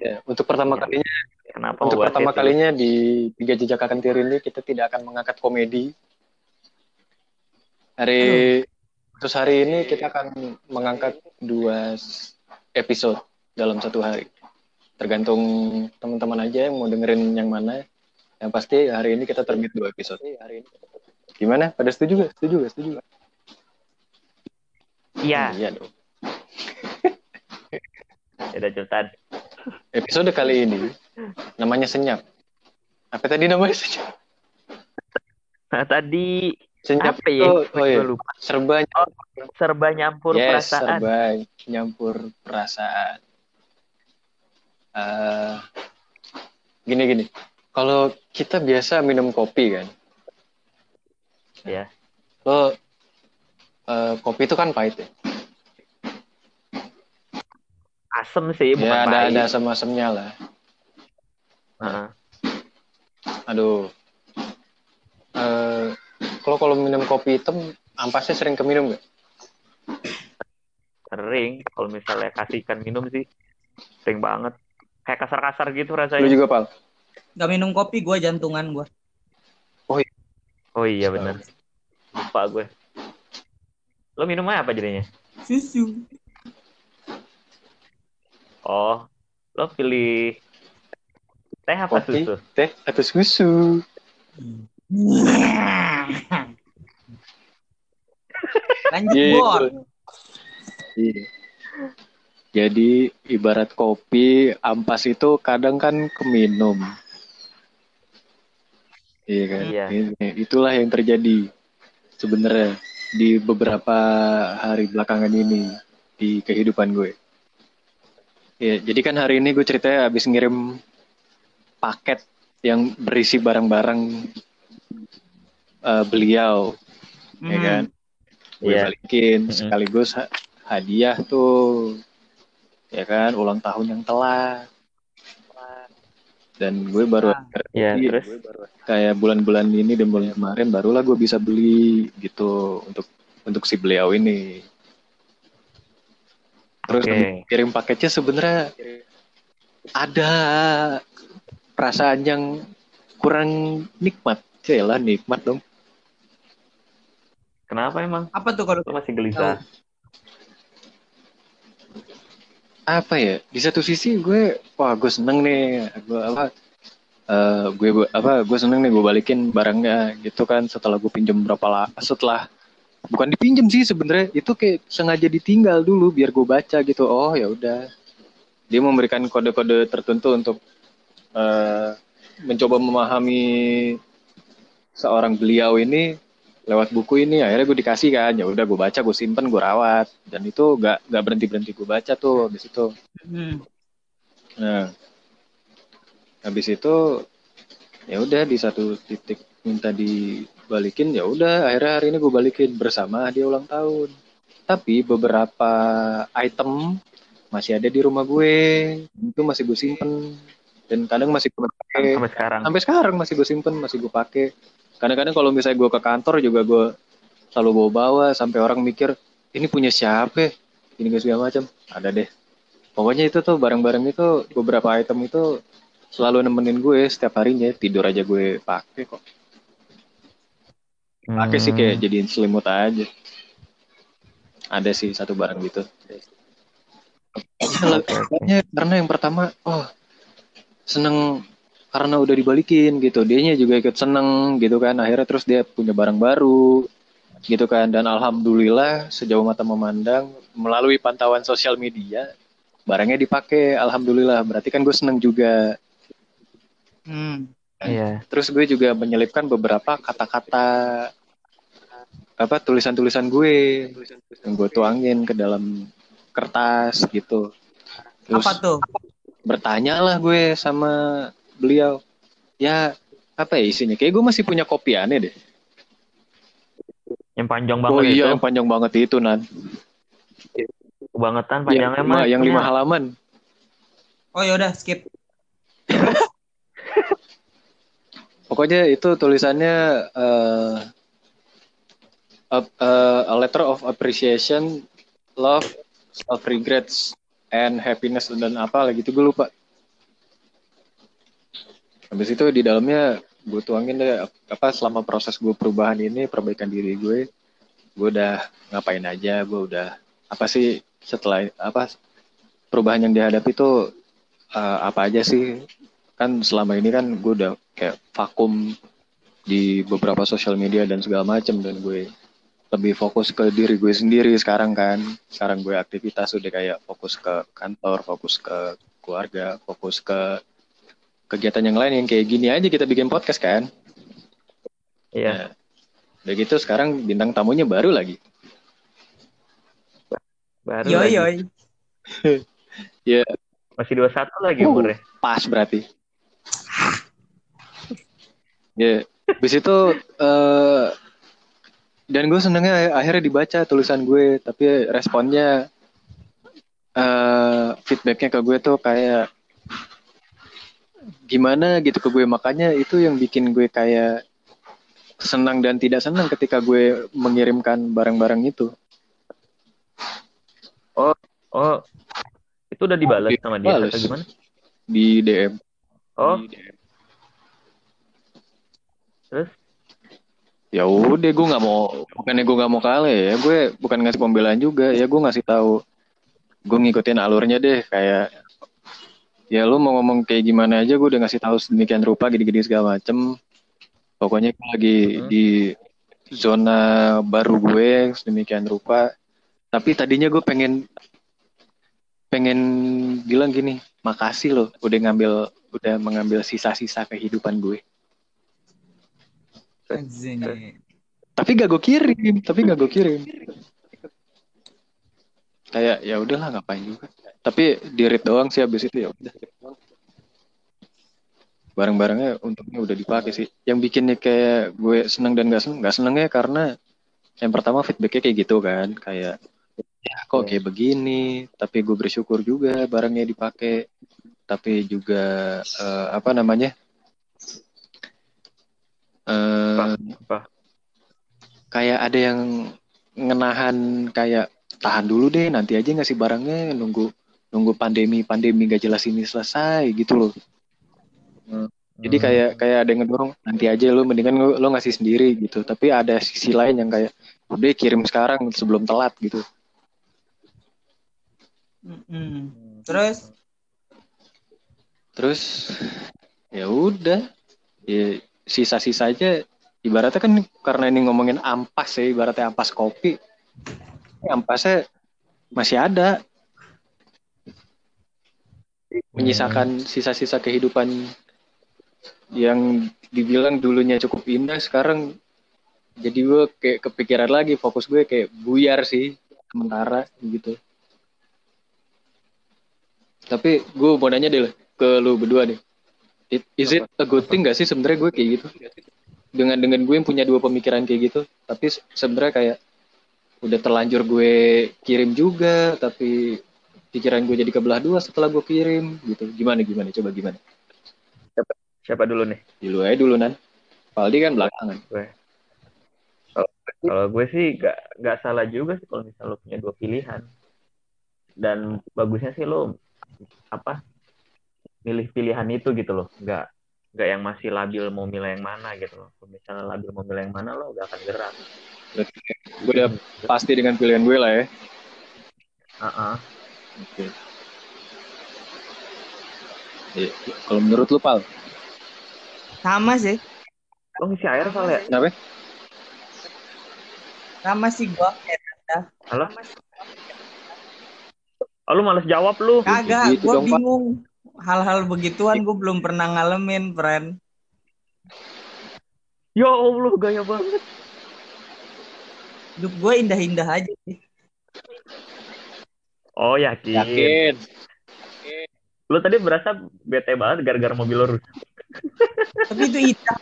Ya, untuk pertama Ya. kalinya Kenapa untuk pertama itu? kalinya di tiga jejak akan Tiri ini kita tidak akan mengangkat komedi. Hari khusus hari ini kita akan mengangkat dua episode dalam satu hari. Tergantung teman-teman aja yang mau dengerin yang mana. Yang pasti hari ini kita terbit dua episode. Gimana? Pada setuju gak? Setuju gak? Setuju gak? Iya, Iya dong. ya cepetan. Episode kali ini namanya senyap. Apa tadi namanya senyap? Nah, tadi Senyap apa ya? itu, oh iya, lupa. serba Serba nyampur yes, perasaan. serba nyampur perasaan. Eh, gini gini, kalau kita biasa minum kopi kan, Ya. lo eh, kopi itu kan pahit ya, Asem sih, bukan ya ada pahit. ada asam-asamnya lah. Heeh. Aduh, Eh, kalau kalau minum kopi hitam, ampasnya sering keminum gak? Sering. Kalau misalnya kasihkan minum sih, sering banget. Kayak kasar-kasar gitu Lu rasanya. juga pal? Gak minum kopi gue jantungan gue. Oh iya bener. Lupa gue. Lo minumnya apa jadinya? Susu. Oh, lo pilih teh apa Kopi, susu? teh atau susu? Lanjut Iya. Bor. Iya. Jadi ibarat kopi, ampas itu kadang kan keminum. Iya kan? Iya. Itulah yang terjadi sebenarnya di beberapa hari belakangan ini di kehidupan gue. Ya, jadi kan hari ini gue ceritanya habis ngirim paket yang berisi barang-barang eh, beliau, ya Hmm. kan? Gue Iya. balikin Mm-mm. sekaligus ha- hadiah tuh, ya kan? Ulang tahun yang telat. Dan gue baru Ah. Iya, Iya, terus? kayak bulan-bulan ini dan bulan kemarin barulah gue bisa beli gitu untuk untuk si beliau ini. Terus Oke. kirim paketnya sebenarnya ada perasaan yang kurang nikmat. Celah nikmat dong. Kenapa emang? Apa tuh kalau masih gelisah? Apa ya? Di satu sisi gue, wah gue seneng nih, gue apa? eh, gue apa? Gue seneng nih gue balikin barangnya gitu kan setelah gue pinjam berapa lah setelah bukan dipinjem sih sebenarnya. Itu kayak sengaja ditinggal dulu biar gue baca gitu. Oh ya udah. Dia memberikan kode-kode tertentu untuk eh, mencoba memahami seorang beliau ini lewat buku ini. Akhirnya gue dikasih kan. Ya udah gue baca gue simpen gue rawat. Dan itu gak gak berhenti berhenti gue baca tuh habis itu. Hmm. nah. Habis itu ya udah di satu titik minta dibalikin ya udah akhirnya hari ini gue balikin bersama dia ulang tahun. Tapi beberapa item masih ada di rumah gue itu masih gue simpen. Dan kadang masih gue pakai. Sampai sekarang. sampai sekarang masih gue simpen masih gue pakai. Kadang-kadang kalau misalnya gue ke kantor juga gue selalu bawa bawa sampai orang mikir ini punya siapa? Ya? ini gak segala macam. Ada deh. Pokoknya itu tuh barang-barang itu beberapa item itu selalu nemenin gue setiap harinya. Tidur aja gue pakai kok pakai sih kayak Hmm. jadiin selimut aja. Ada sih satu barang gitu. Alasannya karena yang pertama oh seneng karena udah dibalikin gitu. Dianya juga ikut seneng gitu kan. Akhirnya terus dia punya barang baru gitu kan. Dan alhamdulillah sejauh mata memandang melalui pantauan sosial media barangnya dipakai. Alhamdulillah. Berarti kan gue seneng juga. Hmm. Iya. terus gue juga menyelipkan beberapa kata-kata apa tulisan-tulisan gue yang gue tuangin ke dalam kertas gitu terus Apa tuh? bertanya lah gue sama beliau ya apa ya isinya kayak gue masih punya kopiannya deh Yang panjang oh banget iya itu. yang panjang banget itu nan Kebangetan panjangnya mah. yang lima halaman Oh yaudah skip. pokoknya itu tulisannya eh, a- eh, a letter of appreciation love self regrets and happiness dan apa lagi itu gue lupa. Habis itu di dalamnya gue tuangin deh apa selama proses gue perubahan ini perbaikan diri gue gue udah ngapain aja gue udah apa sih setelah apa perubahan yang dihadapi itu eh, apa aja sih kan selama ini kan gue udah kayak vakum di beberapa sosial media dan segala macam dan gue lebih fokus ke diri gue sendiri sekarang kan sekarang gue aktivitas udah kayak fokus ke kantor fokus ke keluarga fokus ke kegiatan yang lain yang kayak gini aja kita bikin podcast kan Iya. Nah, udah gitu sekarang bintang tamunya baru lagi Baru Yoi lagi. yoi. ya Masih 21 lagi Uh. umurnya. pas berarti ya habis itu eh dan gue senengnya akhirnya dibaca tulisan gue tapi responnya eh feedbacknya ke gue tuh kayak gimana gitu ke gue? Makanya itu yang bikin gue kayak senang dan tidak senang ketika gue mengirimkan barang-barang itu. Oh, itu udah dibalas sama dia atau gimana? di DM Oh, Di DM. Terus? ya udah gue nggak mau bukannya gue nggak mau kalah ya gue bukan ngasih pembelaan juga ya gue ngasih tahu gue ngikutin alurnya deh kayak ya lu mau ngomong kayak gimana aja gue udah ngasih tahu sedemikian rupa gini-gini segala macem pokoknya gue lagi Hmm. di zona baru gue sedemikian rupa tapi tadinya gue pengen pengen bilang gini makasih loh udah ngambil udah mengambil sisa-sisa kehidupan gue Anjing. tapi gak gue kirim tapi gak gue kirim. Kayak ya udahlah ngapain juga. Tapi di read doang sih habis itu ya udah. Barang-barangnya untungnya udah dipakai sih. Yang bikinnya kayak gue seneng dan gak seneng gak senengnya karena yang pertama feedbacknya kayak gitu kan. Kayak ya kok kayak begini? Tapi gue bersyukur juga barangnya dipakai. Tapi juga eh, apa namanya eh Apa? Kayak ada yang ngenahan kayak tahan dulu deh nanti aja ngasih barangnya nunggu nunggu pandemi pandemi gak jelas ini selesai gitu loh jadi Hmm. kayak kayak ada yang ngedorong nanti aja lo mendingan lo, lo ngasih sendiri gitu tapi ada sisi lain yang kayak udah kirim sekarang sebelum telat gitu. Hmm. Terus terus ya udah ya sisa-sisa aja ibaratnya kan karena ini ngomongin ampas ya ibaratnya ampas kopi ampasnya masih ada. Menyisakan sisa-sisa kehidupan yang dibilang dulunya cukup indah sekarang jadi gue kayak kepikiran lagi fokus gue kayak buyar sih sementara gitu. Tapi gue mau nanya deh ke lu berdua deh It- is it a good thing gak sih sebenarnya gue kayak gitu? Dengan dengan gue yang punya dua pemikiran kayak gitu tapi se- sebenarnya kayak udah terlanjur gue kirim juga tapi pikiran gue jadi kebelah dua setelah gue kirim gitu. Gimana gimana? Coba gimana? Siapa dulu nih? di lu aja dulu nan. Paldi kan belakangan. Kalau gue sih gak, gak salah juga sih kalau misalnya lo punya dua pilihan. Dan bagusnya sih lo apa milih pilihan itu gitu loh. Gak, gak yang masih labil mau milih yang mana gitu loh. Kalau misalnya labil mau milih yang mana lo gak akan gerak. Berarti gue udah pasti dengan pilihan gue lah ya Ah, ah. oke Iya. kalau menurut lu pal sama sih, Lo ngisi air Val ya? kenapa sama sih gua. Halo? Oh, lu males jawab lu. Kagak, Gitu gua dong, Pak. bingung. Hal-hal begituan gue belum pernah ngalamin, friend. Ya Allah, gaya banget. Hidup gue indah-indah aja sih. Oh, yakin. yakin Lu tadi berasa bete banget gara-gara mobil rusak. Tapi itu indah.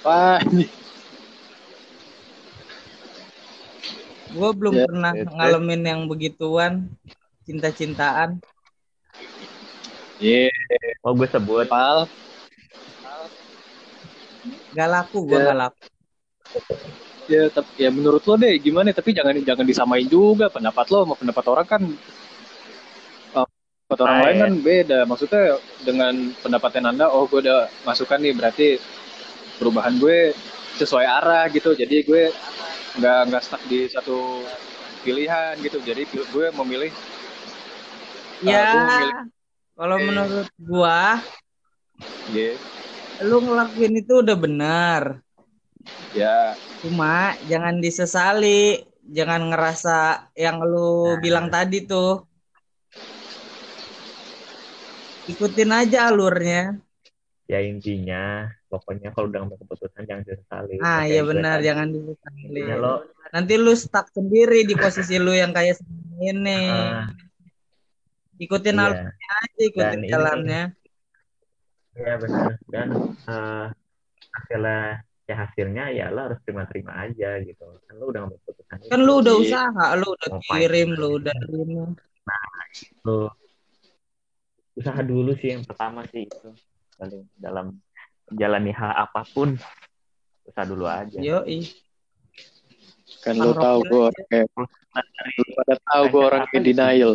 apa Gue belum Ya, pernah ya, ngalamin yang begituan. Cinta-cintaan. Iya, Oh, gue sebut. pal. Gak laku, gue Ya. gak laku. Ya, tapi ya menurut lo deh gimana? Tapi jangan jangan disamain juga pendapat lo sama pendapat orang kan. oh, buat orang lain kan beda maksudnya dengan pendapatan anda oh gue udah masukkan nih berarti perubahan gue sesuai arah gitu jadi gue nggak nggak stuck di satu pilihan gitu jadi gue memilih Ya, gua memilih- kalau Eh. menurut gua, ya lu ngelakuin itu udah benar. ya Cuma jangan disesali, jangan ngerasa yang lu Nah. bilang tadi tuh. Ikutin aja alurnya. Ya intinya, pokoknya kalau udah ngambil keputusan jangan disesali. Ah, iya benar, tadi. jangan disesali. Intinya lo Nanti lu stuck sendiri di posisi lu yang kayak ini. ah, Ikutin iya. alurnya aja, ikutin Dan jalannya. Iya benar dan eh, hasilnya ya hasilnya ya lo harus terima-terima aja gitu kan lo udah ngambil keputusan Kan lu udah usaha, lu udah kirim, fight. lu udah ini. lo usaha dulu sih yang pertama sih itu dalam dalam menjalani hal apa pun usaha dulu aja. Yoi. kan lo tahu gue orang kayak lu pada tahu gue orang kayak denial.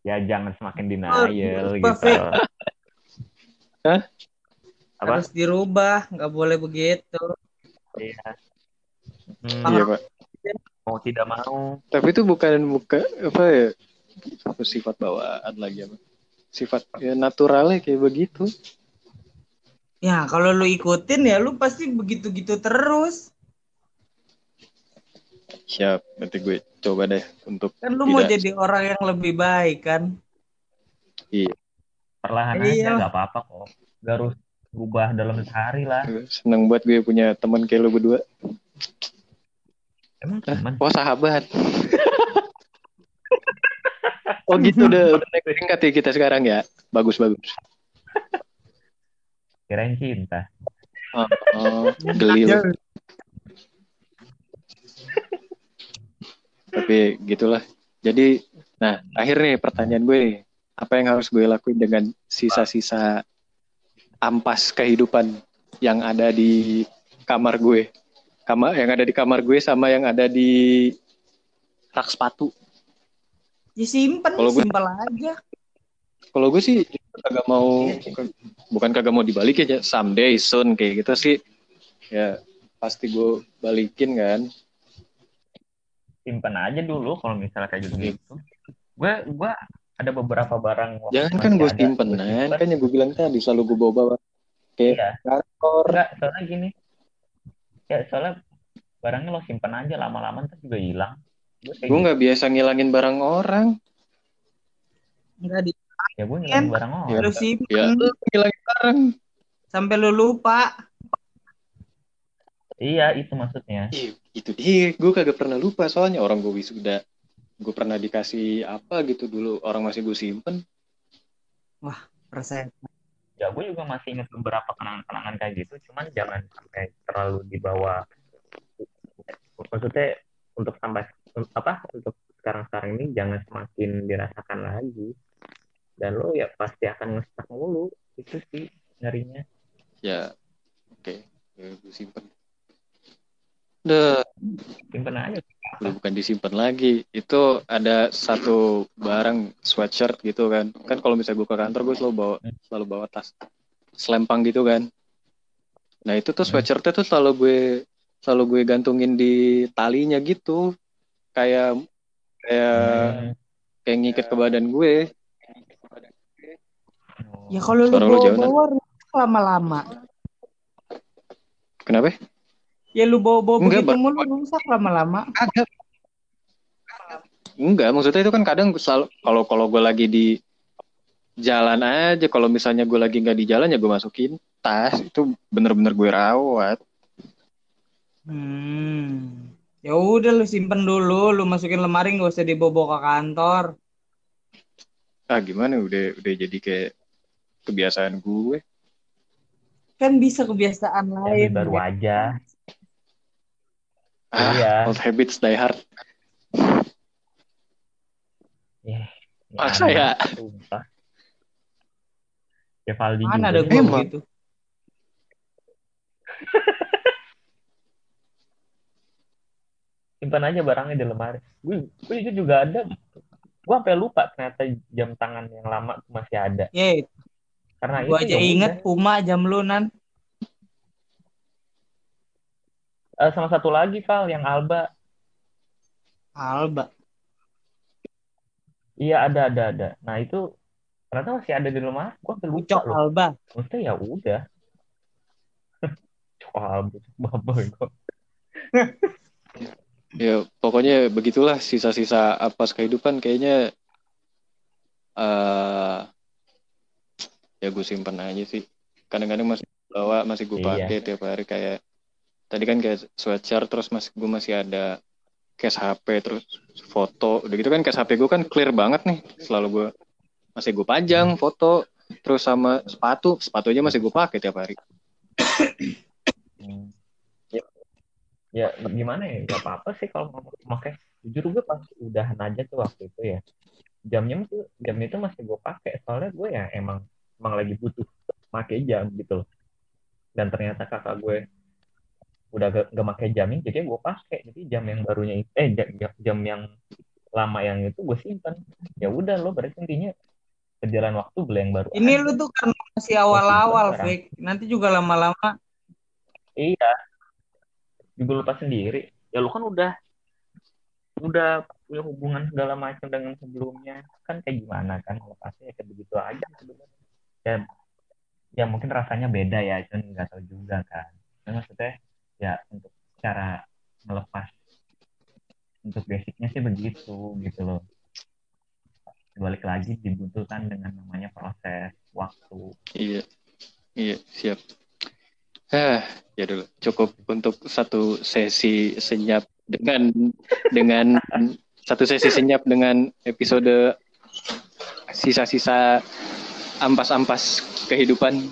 ya jangan semakin denial Oh, gitu. Hah? apa? Harus dirubah, nggak boleh begitu. Iya. Hmm, iya pak. Mau tidak mau. Tapi itu bukan bukan apa ya apa sifat bawaan lagi apa sifat ya naturalnya kayak begitu Ya, kalau lu ikutin ya lu pasti begitu-gitu terus. siap nanti gue coba deh untuk Kan lu mau Tidak. jadi orang yang lebih baik kan? iya. Perlahan Iya. aja nggak apa-apa kok. Gak harus berubah dalam sehari lah. Seneng buat gue punya teman kayak lo berdua. Emang teman? Wah sahabat. Oh gitu udah udah naik tingkat ya kita sekarang ya. Bagus bagus kirain cinta. Oh, oh, geli. Lu. tapi gitulah. Jadi nah akhir nih pertanyaan gue apa yang harus gue lakuin dengan sisa-sisa ampas kehidupan yang ada di kamar gue? Kamar yang ada di kamar gue sama yang ada di rak sepatu. Ya Kalau gue- simpel aja. kalau gue sih kagak mau bukan kagak mau dibalikin ya someday soon kayak gitu sih. Ya pasti gue balikin kan. Simpan aja dulu kalau misalnya kayak gitu gitu gue gue ada beberapa barang jangan kan gue simpen kan simpen. kan yang gue bilang tadi selalu gue bawa bawa kayak Iya. kantor. Enggak soalnya gini. Ya soalnya barangnya lo simpan aja lama-lama ntar juga hilang. Gue gitu. nggak biasa ngilangin barang orang. Enggak di ya gue ngilangin barang Ya. orang lu simpen ya lu ngilangin barang. Sampai lu lupa. iya itu maksudnya. Ih, itu dia. Gue kagak pernah lupa soalnya orang gue wisuda gue pernah dikasih apa gitu dulu orang masih gue simpen. Persen. ya gue juga masih ingat beberapa kenangan-kenangan kayak gitu cuman jangan sampai terlalu dibawa. Maksudnya untuk sampai apa untuk sekarang-sekarang ini jangan semakin dirasakan lagi dan lo ya pasti akan ngestak mulu. Itu sih nyarinya. Ya oke. Ya, gue simpen. Udah. Simpen aja. Udah bukan disimpan lagi. Itu ada satu barang sweatshirt gitu kan. Kan kalau misalnya gue ke kantor gue selalu bawa selalu bawa tas selempang gitu kan. Nah itu tuh sweatshirtnya tuh selalu gue selalu gue gantungin di talinya gitu. Kayak kayak Hmm. kayak ngikat ke badan gue Ya kalau lu Suara lu jauh, bawa-bawa rusak lama-lama. kenapa Ya lu bawa-bawa begitu Bang. mulu rusak lama-lama. Kagak. Enggak, maksudnya itu kan kadang kalau kalau gue lagi di jalan aja, kalau misalnya gue lagi nggak di jalan ya gue masukin tas itu bener-bener gue rawat. Hmm. Ya udah lu simpen dulu, lu masukin lemari nggak usah dibawa ke kantor. Ah gimana udah udah jadi kayak kebiasaan gue. Kan bisa kebiasaan lain. baru ya. aja Ah, Iya. old habits die hard. Ini Masa anak, ya? Ya Valdi Mana juga ada gue begitu. simpan aja barangnya di lemari gue gue itu juga ada gue sampai lupa ternyata jam tangan yang lama masih ada Ye, karena gua itu aja ya inget udah. Puma jam lu nan. Eh, sama satu lagi Val yang Alba Alba. iya ada ada ada nah itu ternyata masih ada di rumah gue sampai lupa Ucok loh Alba. maksudnya ya udah Cok Alba Baba kok Ya pokoknya begitulah sisa-sisa apa kehidupan kayaknya eh ya gue simpen aja sih. Kadang-kadang masih bawa masih gue Iya. pakai tiap hari kayak tadi kan kayak sweatshirt terus masih gue masih ada case HP terus foto udah gitu kan case HP gue kan clear banget nih selalu gue masih gue pajang foto terus sama sepatu sepatu aja masih gue pakai tiap hari Hmm. Ya, ya gimana ya? Gak apa-apa sih kalau mau pakai. Jujur gue pas udahan aja tuh waktu itu ya. Jamnya tuh jam itu masih gue pakai. Soalnya gue ya emang emang lagi butuh pakai jam gitu loh. Dan ternyata kakak gue udah gak, gak pakai jamnya, jadi gue pakai. Jadi jam yang barunya itu, eh jam, jam yang lama yang itu gue simpan. Ya udah lo berarti intinya berjalan waktu beli yang baru. Ini aja. lu tuh kan masih awal-awal. Fik. Nanti juga lama-lama Iya. Juga lupa sendiri. Ya lu kan udah udah punya hubungan segala macam dengan sebelumnya. Kan kayak gimana kan lepasnya ya kayak begitu aja sebenarnya. Ya, ya mungkin rasanya beda ya, cuman nggak tahu juga kan. Nah, maksudnya ya untuk cara melepas untuk basicnya sih begitu gitu loh. Balik lagi dibutuhkan dengan namanya proses waktu. iya iya siap Hah, ya dulu cukup untuk satu sesi senyap dengan dengan satu sesi senyap dengan episode sisa-sisa ampas-ampas kehidupan